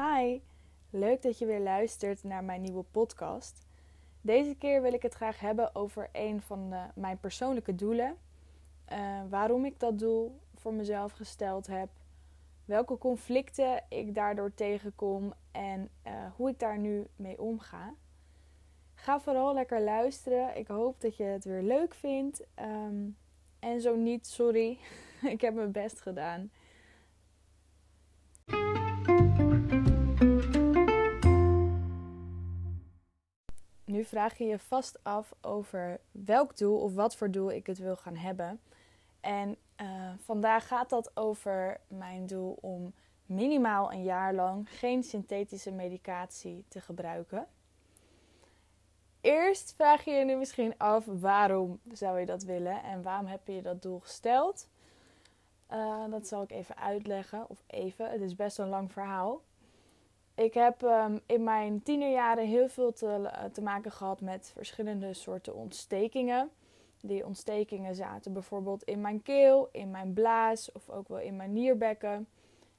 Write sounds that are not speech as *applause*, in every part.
Hi, leuk dat je weer luistert naar mijn nieuwe podcast. Deze keer wil ik het graag hebben over een van de, mijn persoonlijke doelen. Uh, waarom ik dat doel voor mezelf gesteld heb. Welke conflicten ik daardoor tegenkom en uh, hoe ik daar nu mee omga. Ga vooral lekker luisteren. Ik hoop dat je het weer leuk vindt. Um, en zo niet, sorry. *laughs* ik heb mijn best gedaan. Nu vraag je je vast af over welk doel of wat voor doel ik het wil gaan hebben. En uh, vandaag gaat dat over mijn doel om minimaal een jaar lang geen synthetische medicatie te gebruiken. Eerst vraag je je nu misschien af waarom zou je dat willen en waarom heb je dat doel gesteld. Uh, dat zal ik even uitleggen, of even, het is best een lang verhaal. Ik heb um, in mijn tienerjaren heel veel te, uh, te maken gehad met verschillende soorten ontstekingen. Die ontstekingen zaten bijvoorbeeld in mijn keel, in mijn blaas of ook wel in mijn nierbekken.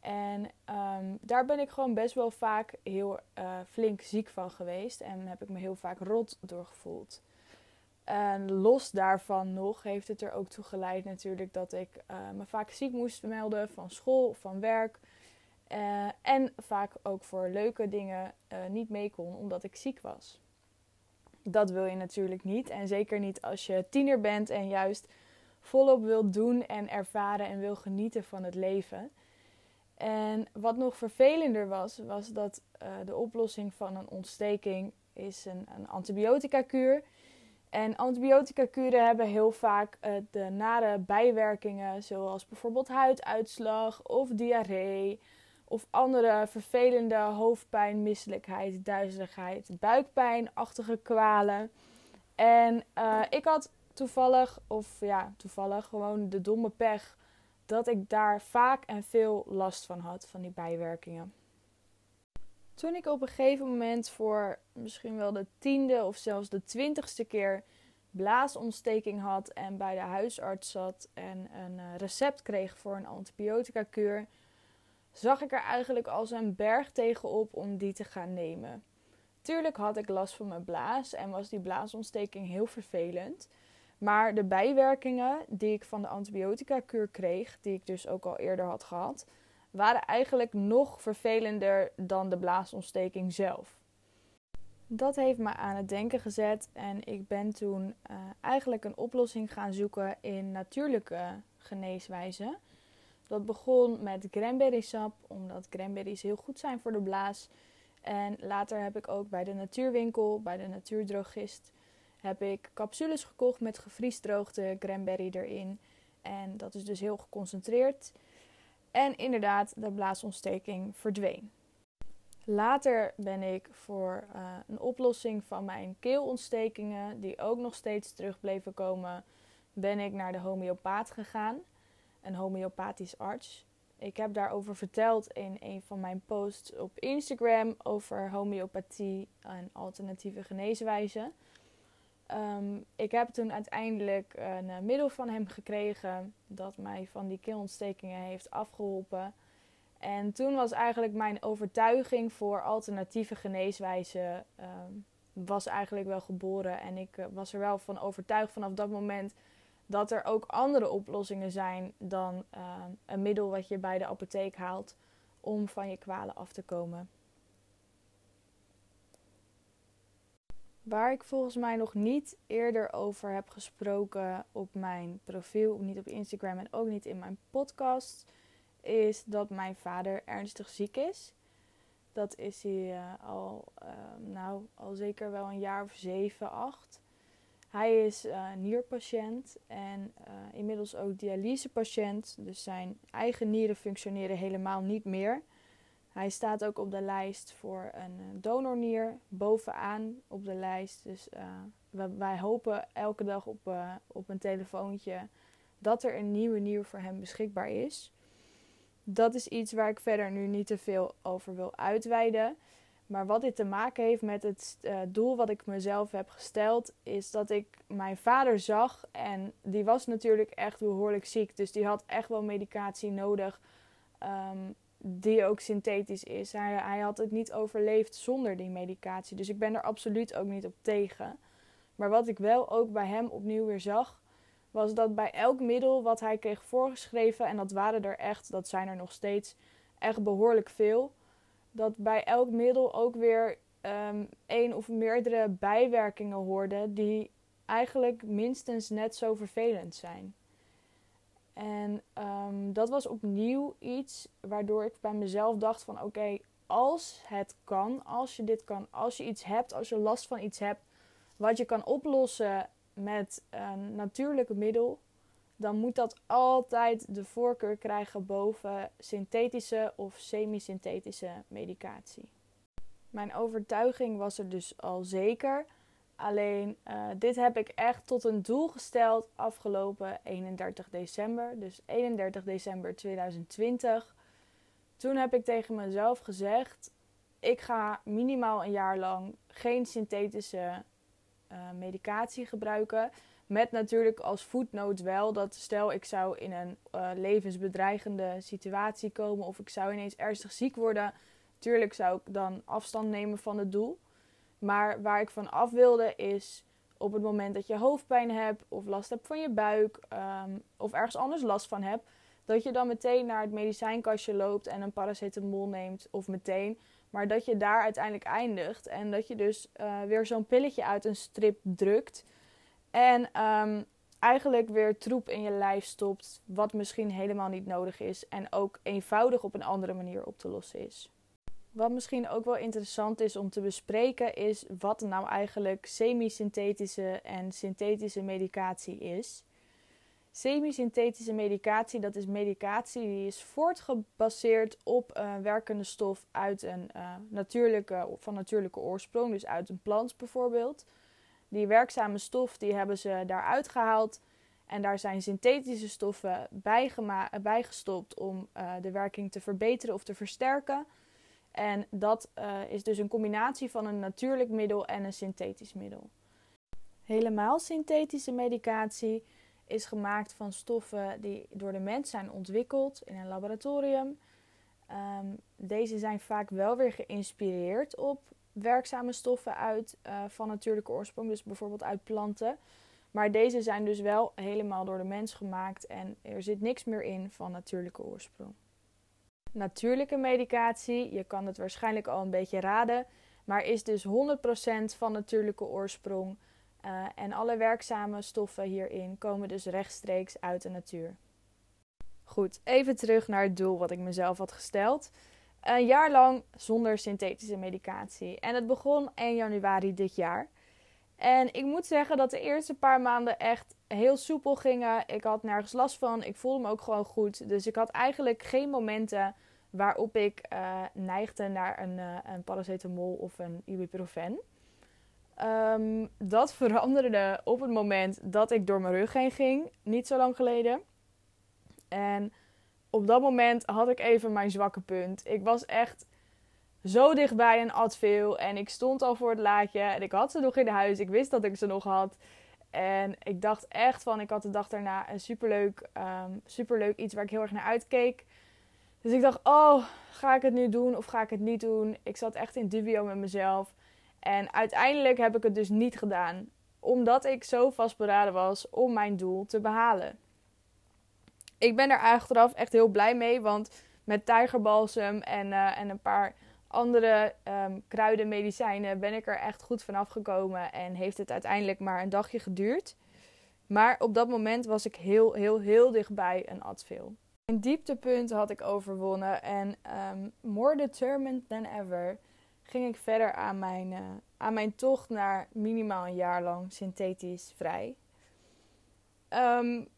En um, daar ben ik gewoon best wel vaak heel uh, flink ziek van geweest en heb ik me heel vaak rot doorgevoeld. En los daarvan nog heeft het er ook toe geleid natuurlijk dat ik uh, me vaak ziek moest melden van school van werk. Uh, en vaak ook voor leuke dingen niet mee kon omdat ik ziek was. Dat wil je natuurlijk niet. En zeker niet als je tiener bent en juist volop wilt doen en ervaren en wil genieten van het leven. En wat nog vervelender was, was dat uh, de oplossing van een ontsteking is een, een antibiotica-kuur. En antibiotica-kuren hebben heel vaak de nare bijwerkingen, zoals bijvoorbeeld huiduitslag of diarree of andere vervelende hoofdpijn, misselijkheid, duizeligheid, buikpijnachtige kwalen. En uh, ik had toevallig, of ja, toevallig gewoon de domme pech dat ik daar vaak en veel last van had, van die bijwerkingen. Toen ik op een gegeven moment voor misschien wel de tiende of zelfs de twintigste keer blaasontsteking had en bij de huisarts zat en een eh, recept kreeg voor een antibiotica-kuur, zag ik er eigenlijk als een berg tegenop om die te gaan nemen. Tuurlijk had ik last van mijn blaas en was die blaasontsteking heel vervelend. Maar de bijwerkingen die ik van de antibiotica-kuur kreeg, die ik dus ook al eerder had gehad, waren eigenlijk nog vervelender dan de blaasontsteking zelf. Dat heeft me aan het denken gezet en ik ben toen uh, eigenlijk een oplossing gaan zoeken in natuurlijke geneeswijzen. Dat begon met cranberry sap, omdat cranberries heel goed zijn voor de blaas. En later heb ik ook bij de natuurwinkel, bij de natuurdrogist, heb ik capsules gekocht met gevriesdroogde cranberry erin. En dat is dus heel geconcentreerd. En inderdaad, de blaasontsteking verdween. Later ben ik voor uh, een oplossing van mijn keelontstekingen, die ook nog steeds terug bleven komen, ben ik naar de homeopaat gegaan. Een homeopathisch arts. Ik heb daarover verteld in een van mijn posts op Instagram over homeopathie en alternatieve geneeswijzen. Um, ik heb toen uiteindelijk een uh, middel van hem gekregen dat mij van die keelontstekingen heeft afgeholpen. En toen was eigenlijk mijn overtuiging voor alternatieve geneeswijzen um, was eigenlijk wel geboren. En ik uh, was er wel van overtuigd vanaf dat moment dat er ook andere oplossingen zijn dan uh, een middel wat je bij de apotheek haalt om van je kwalen af te komen. Waar ik volgens mij nog niet eerder over heb gesproken op mijn profiel, niet op Instagram en ook niet in mijn podcast, is dat mijn vader ernstig ziek is. Dat is hij uh, al, uh, nou, al zeker wel een jaar of zeven, acht. Hij is uh, nierpatiënt en inmiddels ook dialysepatiënt. Dus zijn eigen nieren functioneren helemaal niet meer. Hij staat ook op de lijst voor een eh, donornier bovenaan op de lijst. Dus wij hopen elke dag op, op een telefoontje dat er een nieuwe nier voor hem beschikbaar is. Dat is iets waar ik verder nu niet te veel over wil uitweiden. Maar wat dit te maken heeft met het uh, doel wat ik mezelf heb gesteld, is dat ik mijn vader zag. En die was natuurlijk echt behoorlijk ziek. Dus die had echt wel medicatie nodig. Um, die ook synthetisch is. Hij, hij had het niet overleefd zonder die medicatie. Dus ik ben er absoluut ook niet op tegen. Maar wat ik wel ook bij hem opnieuw weer zag, was dat bij elk middel wat hij kreeg voorgeschreven, en dat waren er echt, dat zijn er nog steeds, echt behoorlijk veel, dat bij elk middel ook weer um, één of meerdere bijwerkingen hoorden die eigenlijk minstens net zo vervelend zijn. En um, dat was opnieuw iets waardoor ik bij mezelf dacht van oké, als het kan, als je dit kan, als je iets hebt, als je last van iets hebt wat je kan oplossen met een natuurlijk middel, dan moet dat altijd de voorkeur krijgen boven synthetische of semi-synthetische medicatie. Mijn overtuiging was er dus al zeker. Alleen uh, dit heb ik echt tot een doel gesteld afgelopen 31 december. Dus 31 december 2020. Toen heb ik tegen mezelf gezegd: ik ga minimaal een jaar lang geen synthetische uh, medicatie gebruiken. Met natuurlijk als voetnoot wel dat stel ik zou in een uh, levensbedreigende situatie komen of ik zou ineens ernstig ziek worden. Tuurlijk zou ik dan afstand nemen van het doel. Maar waar ik van af wilde is op het moment dat je hoofdpijn hebt of last hebt van je buik um, of ergens anders last van hebt, dat je dan meteen naar het medicijnkastje loopt en een paracetamol neemt of meteen. Maar dat je daar uiteindelijk eindigt en dat je dus uh, weer zo'n pilletje uit een strip drukt. En um, eigenlijk weer troep in je lijf stopt, wat misschien helemaal niet nodig is. En ook eenvoudig op een andere manier op te lossen is. Wat misschien ook wel interessant is om te bespreken, is wat nou eigenlijk semi-synthetische en synthetische medicatie is. Semi-synthetische medicatie, dat is medicatie die is voortgebaseerd op een werkende stof uit een uh, natuurlijke, van natuurlijke oorsprong, dus uit een plant bijvoorbeeld. Die werkzame stof die hebben ze daaruit gehaald en daar zijn synthetische stoffen bijgestopt om uh, de werking te verbeteren of te versterken. En dat uh, is dus een combinatie van een natuurlijk middel en een synthetisch middel. Helemaal synthetische medicatie is gemaakt van stoffen die door de mens zijn ontwikkeld in een laboratorium. Um, deze zijn vaak wel weer geïnspireerd op werkzame stoffen uit uh, van natuurlijke oorsprong, dus bijvoorbeeld uit planten. Maar deze zijn dus wel helemaal door de mens gemaakt en er zit niks meer in van natuurlijke oorsprong natuurlijke medicatie. Je kan het waarschijnlijk al een beetje raden, maar is dus 100% van natuurlijke oorsprong. Uh, en alle werkzame stoffen hierin komen dus rechtstreeks uit de natuur. Goed, even terug naar het doel wat ik mezelf had gesteld. Een jaar lang zonder synthetische medicatie. En het begon 1 januari dit jaar. En ik moet zeggen dat de eerste paar maanden echt heel soepel gingen. Ik had nergens last van. Ik voelde me ook gewoon goed. Dus ik had eigenlijk geen momenten waarop ik uh, neigde naar een, uh, een paracetamol of een ibuprofen. Um, dat *laughs* veranderde op het moment dat ik door mijn rug heen ging, niet zo lang geleden. En op dat moment had ik even mijn zwakke punt. Ik was echt zo dichtbij een Advil en ik stond al voor het laadje en ik had ze nog in huis. Ik wist dat ik ze nog had. En ik dacht echt van, ik had de dag daarna een superleuk, um, superleuk iets waar ik heel erg naar uitkeek. Dus ik dacht, oh, ga ik het nu doen of ga ik het niet doen? Ik zat echt in dubio met mezelf. En uiteindelijk heb ik het dus niet gedaan. Omdat ik zo vastberaden was om mijn doel te behalen. Ik ben er achteraf echt heel blij mee. Want met tijgerbalsem en, uh, en een paar andere um, kruidenmedicijnen ben ik er echt goed vanaf gekomen. En heeft het uiteindelijk maar een dagje geduurd. Maar op dat moment was ik heel, heel, heel dichtbij een Advil. Mijn dieptepunt had ik overwonnen en um, more determined than ever ging ik verder aan mijn, uh, aan mijn tocht naar minimaal een jaar lang synthetisch vrij. Um,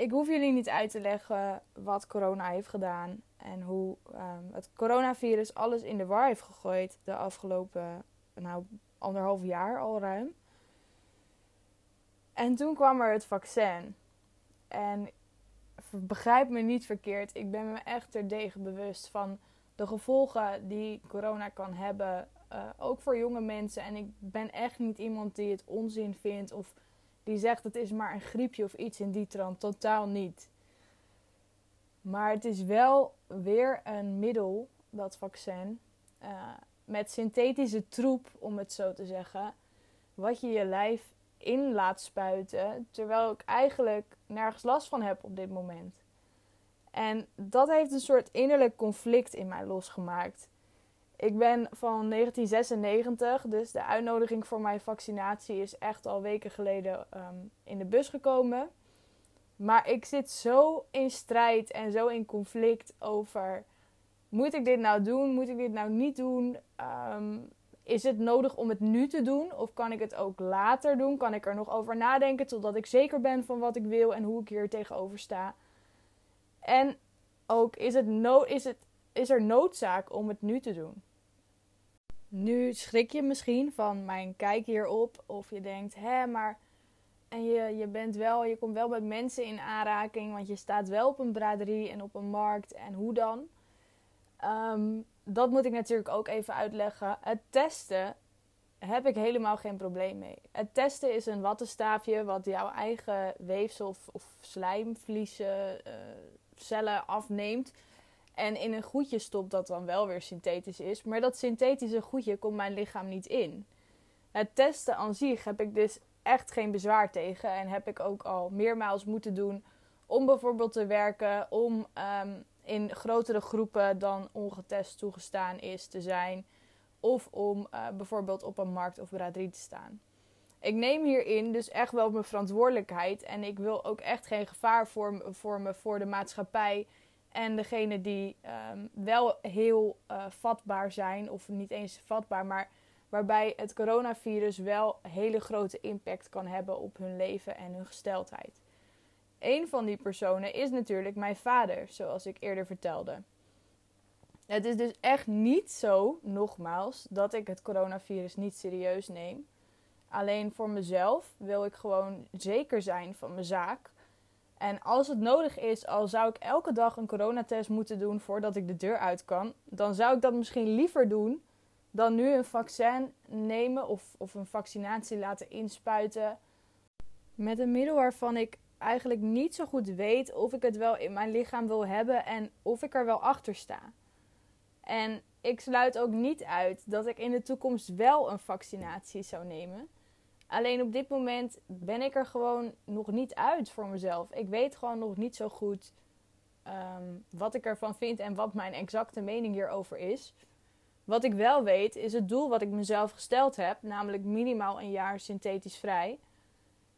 ik hoef jullie niet uit te leggen wat corona heeft gedaan en hoe um, het coronavirus alles in de war heeft gegooid de afgelopen nou, anderhalf jaar al ruim. En toen kwam er het vaccin. En begrijp me niet verkeerd. Ik ben me echt terdege bewust van de gevolgen die corona kan hebben. Uh, ook voor jonge mensen. En ik ben echt niet iemand die het onzin vindt of die zegt het is maar een griepje of iets in die trant. Totaal niet. Maar het is wel weer een middel, dat vaccin, uh, met synthetische troep, om het zo te zeggen, wat je je lijf in laat spuiten, terwijl ik eigenlijk nergens last van heb op dit moment. En dat heeft een soort innerlijk conflict in mij losgemaakt. Ik ben van 1996, dus de uitnodiging voor mijn vaccinatie is echt al weken geleden ehm, in de bus gekomen. Maar ik zit zo in strijd en zo in conflict over: moet ik dit nou doen? Moet ik dit nou niet doen? Ehm, is het nodig om het nu te doen? Of kan ik het ook later doen? Kan ik er nog over nadenken totdat ik zeker ben van wat ik wil en hoe ik hier tegenover sta? En ook is, het is, het, is er noodzaak om het nu te doen? Nu schrik je misschien van mijn kijk hierop. Of je denkt, hè, maar. En je, je bent wel, je komt wel met mensen in aanraking. Want je staat wel op een braderie en op een markt. En hoe dan? Ehm, dat moet ik natuurlijk ook even uitleggen. Het testen heb ik helemaal geen probleem mee. Het testen is een wattenstaafje wat jouw eigen weefsel of, of uh, cellen afneemt. En in een goedje stopt dat dan wel weer synthetisch is. Maar dat synthetische goedje komt mijn lichaam niet in. Het testen aan zich heb ik dus echt geen bezwaar tegen. En heb ik ook al meermaals moeten doen om bijvoorbeeld te werken, om ehm, in grotere groepen dan ongetest toegestaan is te zijn. Of om uh, bijvoorbeeld op een markt of braderie te staan. Ik neem hierin dus echt wel mijn verantwoordelijkheid. En ik wil ook echt geen gevaar vormen voor de maatschappij. En degene die um, wel heel uh, vatbaar zijn, of niet eens vatbaar, maar waarbij het coronavirus wel hele grote impact kan hebben op hun leven en hun gesteldheid. Een van die personen is natuurlijk mijn vader, zoals ik eerder vertelde. Het is dus echt niet zo, nogmaals, dat ik het coronavirus niet serieus neem. Alleen voor mezelf wil ik gewoon zeker zijn van mijn zaak. En als het nodig is, al zou ik elke dag een coronatest moeten doen voordat ik de deur uit kan, dan zou ik dat misschien liever doen dan nu een vaccin nemen of, of een vaccinatie laten inspuiten. Met een middel waarvan ik eigenlijk niet zo goed weet of ik het wel in mijn lichaam wil hebben en of ik er wel achter sta. En ik sluit ook niet uit dat ik in de toekomst wel een vaccinatie zou nemen. Alleen op dit moment ben ik er gewoon nog niet uit voor mezelf. Ik weet gewoon nog niet zo goed ehm, wat ik ervan vind en wat mijn exacte mening hierover is. Wat ik wel weet is het doel wat ik mezelf gesteld heb, namelijk minimaal een jaar synthetisch vrij.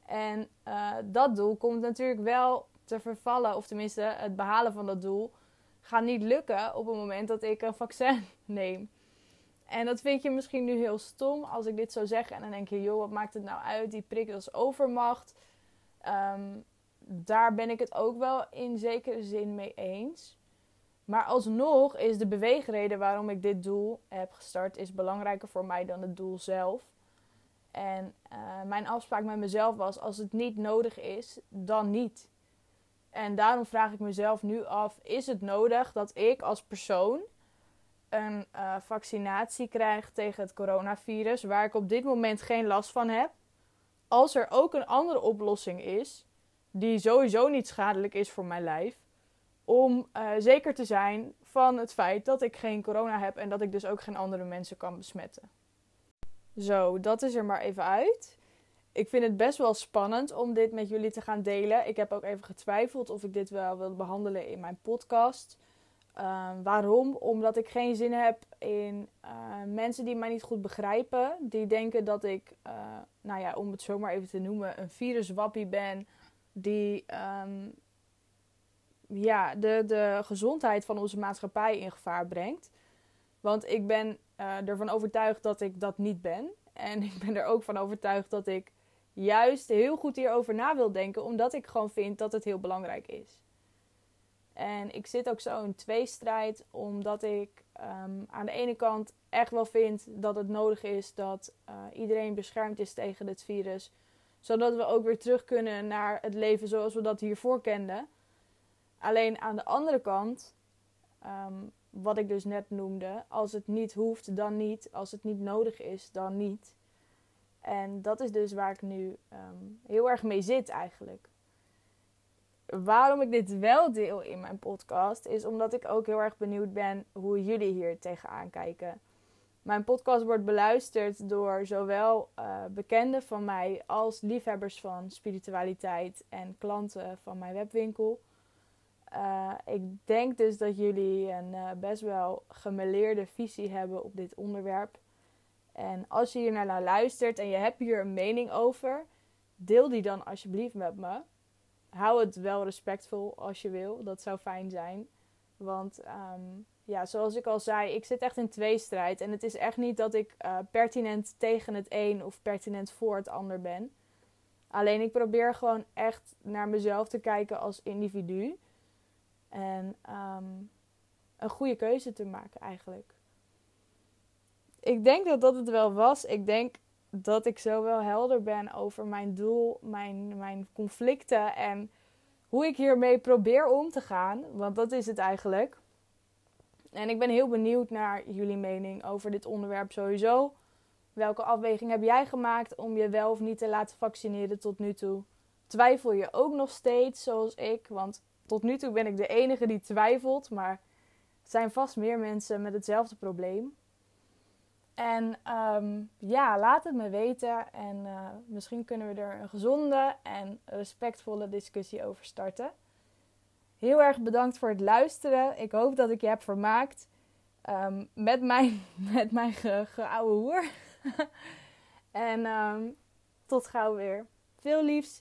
En uh, dat doel komt natuurlijk wel te vervallen, of tenminste het behalen van dat doel gaat niet lukken op het moment dat ik een vaccin *laughs* neem. En dat vind je misschien nu heel stom als ik dit zou zeggen. En dan denk je, joh, wat maakt het nou uit? Die prik als overmacht. Um, daar ben ik het ook wel in zekere zin mee eens. Maar alsnog is de beweegreden waarom ik dit doel heb gestart, is belangrijker voor mij dan het doel zelf. En uh, mijn afspraak met mezelf was: als het niet nodig is, dan niet. En daarom vraag ik mezelf nu af: is het nodig dat ik als persoon een uh, vaccinatie krijg tegen het coronavirus, waar ik op dit moment geen last van heb, als er ook een andere oplossing is, die sowieso niet schadelijk is voor mijn lijf, om uh, zeker te zijn van het feit dat ik geen corona heb en dat ik dus ook geen andere mensen kan besmetten. Zo, dat is er maar even uit. Ik vind het best wel spannend om dit met jullie te gaan delen. Ik heb ook even getwijfeld of ik dit wel wil behandelen in mijn podcast. Ehm, waarom? Omdat ik geen zin heb in uh, mensen die mij niet goed begrijpen. Die denken dat ik, uh, nou ja, om het zomaar even te noemen, een viruswappie ben. Die um, ja, de, de gezondheid van onze maatschappij in gevaar brengt. Want ik ben uh, ervan overtuigd dat ik dat niet ben. En *laughs* ik ben er ook van overtuigd dat ik juist heel goed hierover na wil denken. Omdat ik gewoon vind dat het heel belangrijk is. En ik zit ook zo in tweestrijd, omdat ik um, aan de ene kant echt wel vind dat het nodig is dat uh, iedereen beschermd is tegen dit virus. Zodat we ook weer terug kunnen naar het leven zoals we dat hiervoor kenden. Alleen aan de andere kant, um, wat ik dus net noemde, als het niet hoeft, dan niet. Als het niet nodig is, dan niet. En dat is dus waar ik nu um, heel erg mee zit eigenlijk waarom ik dit wel deel in mijn podcast, is omdat ik ook heel erg benieuwd ben hoe jullie hier tegenaan kijken. Mijn podcast wordt beluisterd door zowel uh, bekenden van mij als liefhebbers van spiritualiteit en klanten van mijn webwinkel. Uh, ik denk dus dat jullie een uh, best wel gemeleerde visie hebben op dit onderwerp. En als je hier naar luistert en je hebt hier een mening over, deel die dan alsjeblieft met me. Hou het wel respectvol als je wil, dat zou fijn zijn. Want um, ja, zoals ik al zei, ik zit echt in tweestrijd. En het is echt niet dat ik uh, pertinent tegen het een of pertinent voor het ander ben. Alleen ik probeer gewoon echt naar mezelf te kijken als individu. En um, een goede keuze te maken eigenlijk. Ik denk dat dat het wel was. Ik denk dat ik zo wel helder ben over mijn doel, mijn, mijn conflicten en hoe ik hiermee probeer om te gaan. Want dat is het eigenlijk. En ik ben heel benieuwd naar jullie mening over dit onderwerp sowieso. Welke afweging heb jij gemaakt om je wel of niet te laten vaccineren tot nu toe? Twijfel je ook nog steeds zoals ik? Want tot nu toe ben ik de enige die twijfelt, maar er zijn vast meer mensen met hetzelfde probleem. En um, ja, laat het me weten en uh, misschien kunnen we er een gezonde en respectvolle discussie over starten. Heel erg bedankt voor het luisteren. Ik hoop dat ik je heb vermaakt um, met mijn, *laughs* met mijn hoer. *laughs* en um, tot gauw weer. Veel liefs.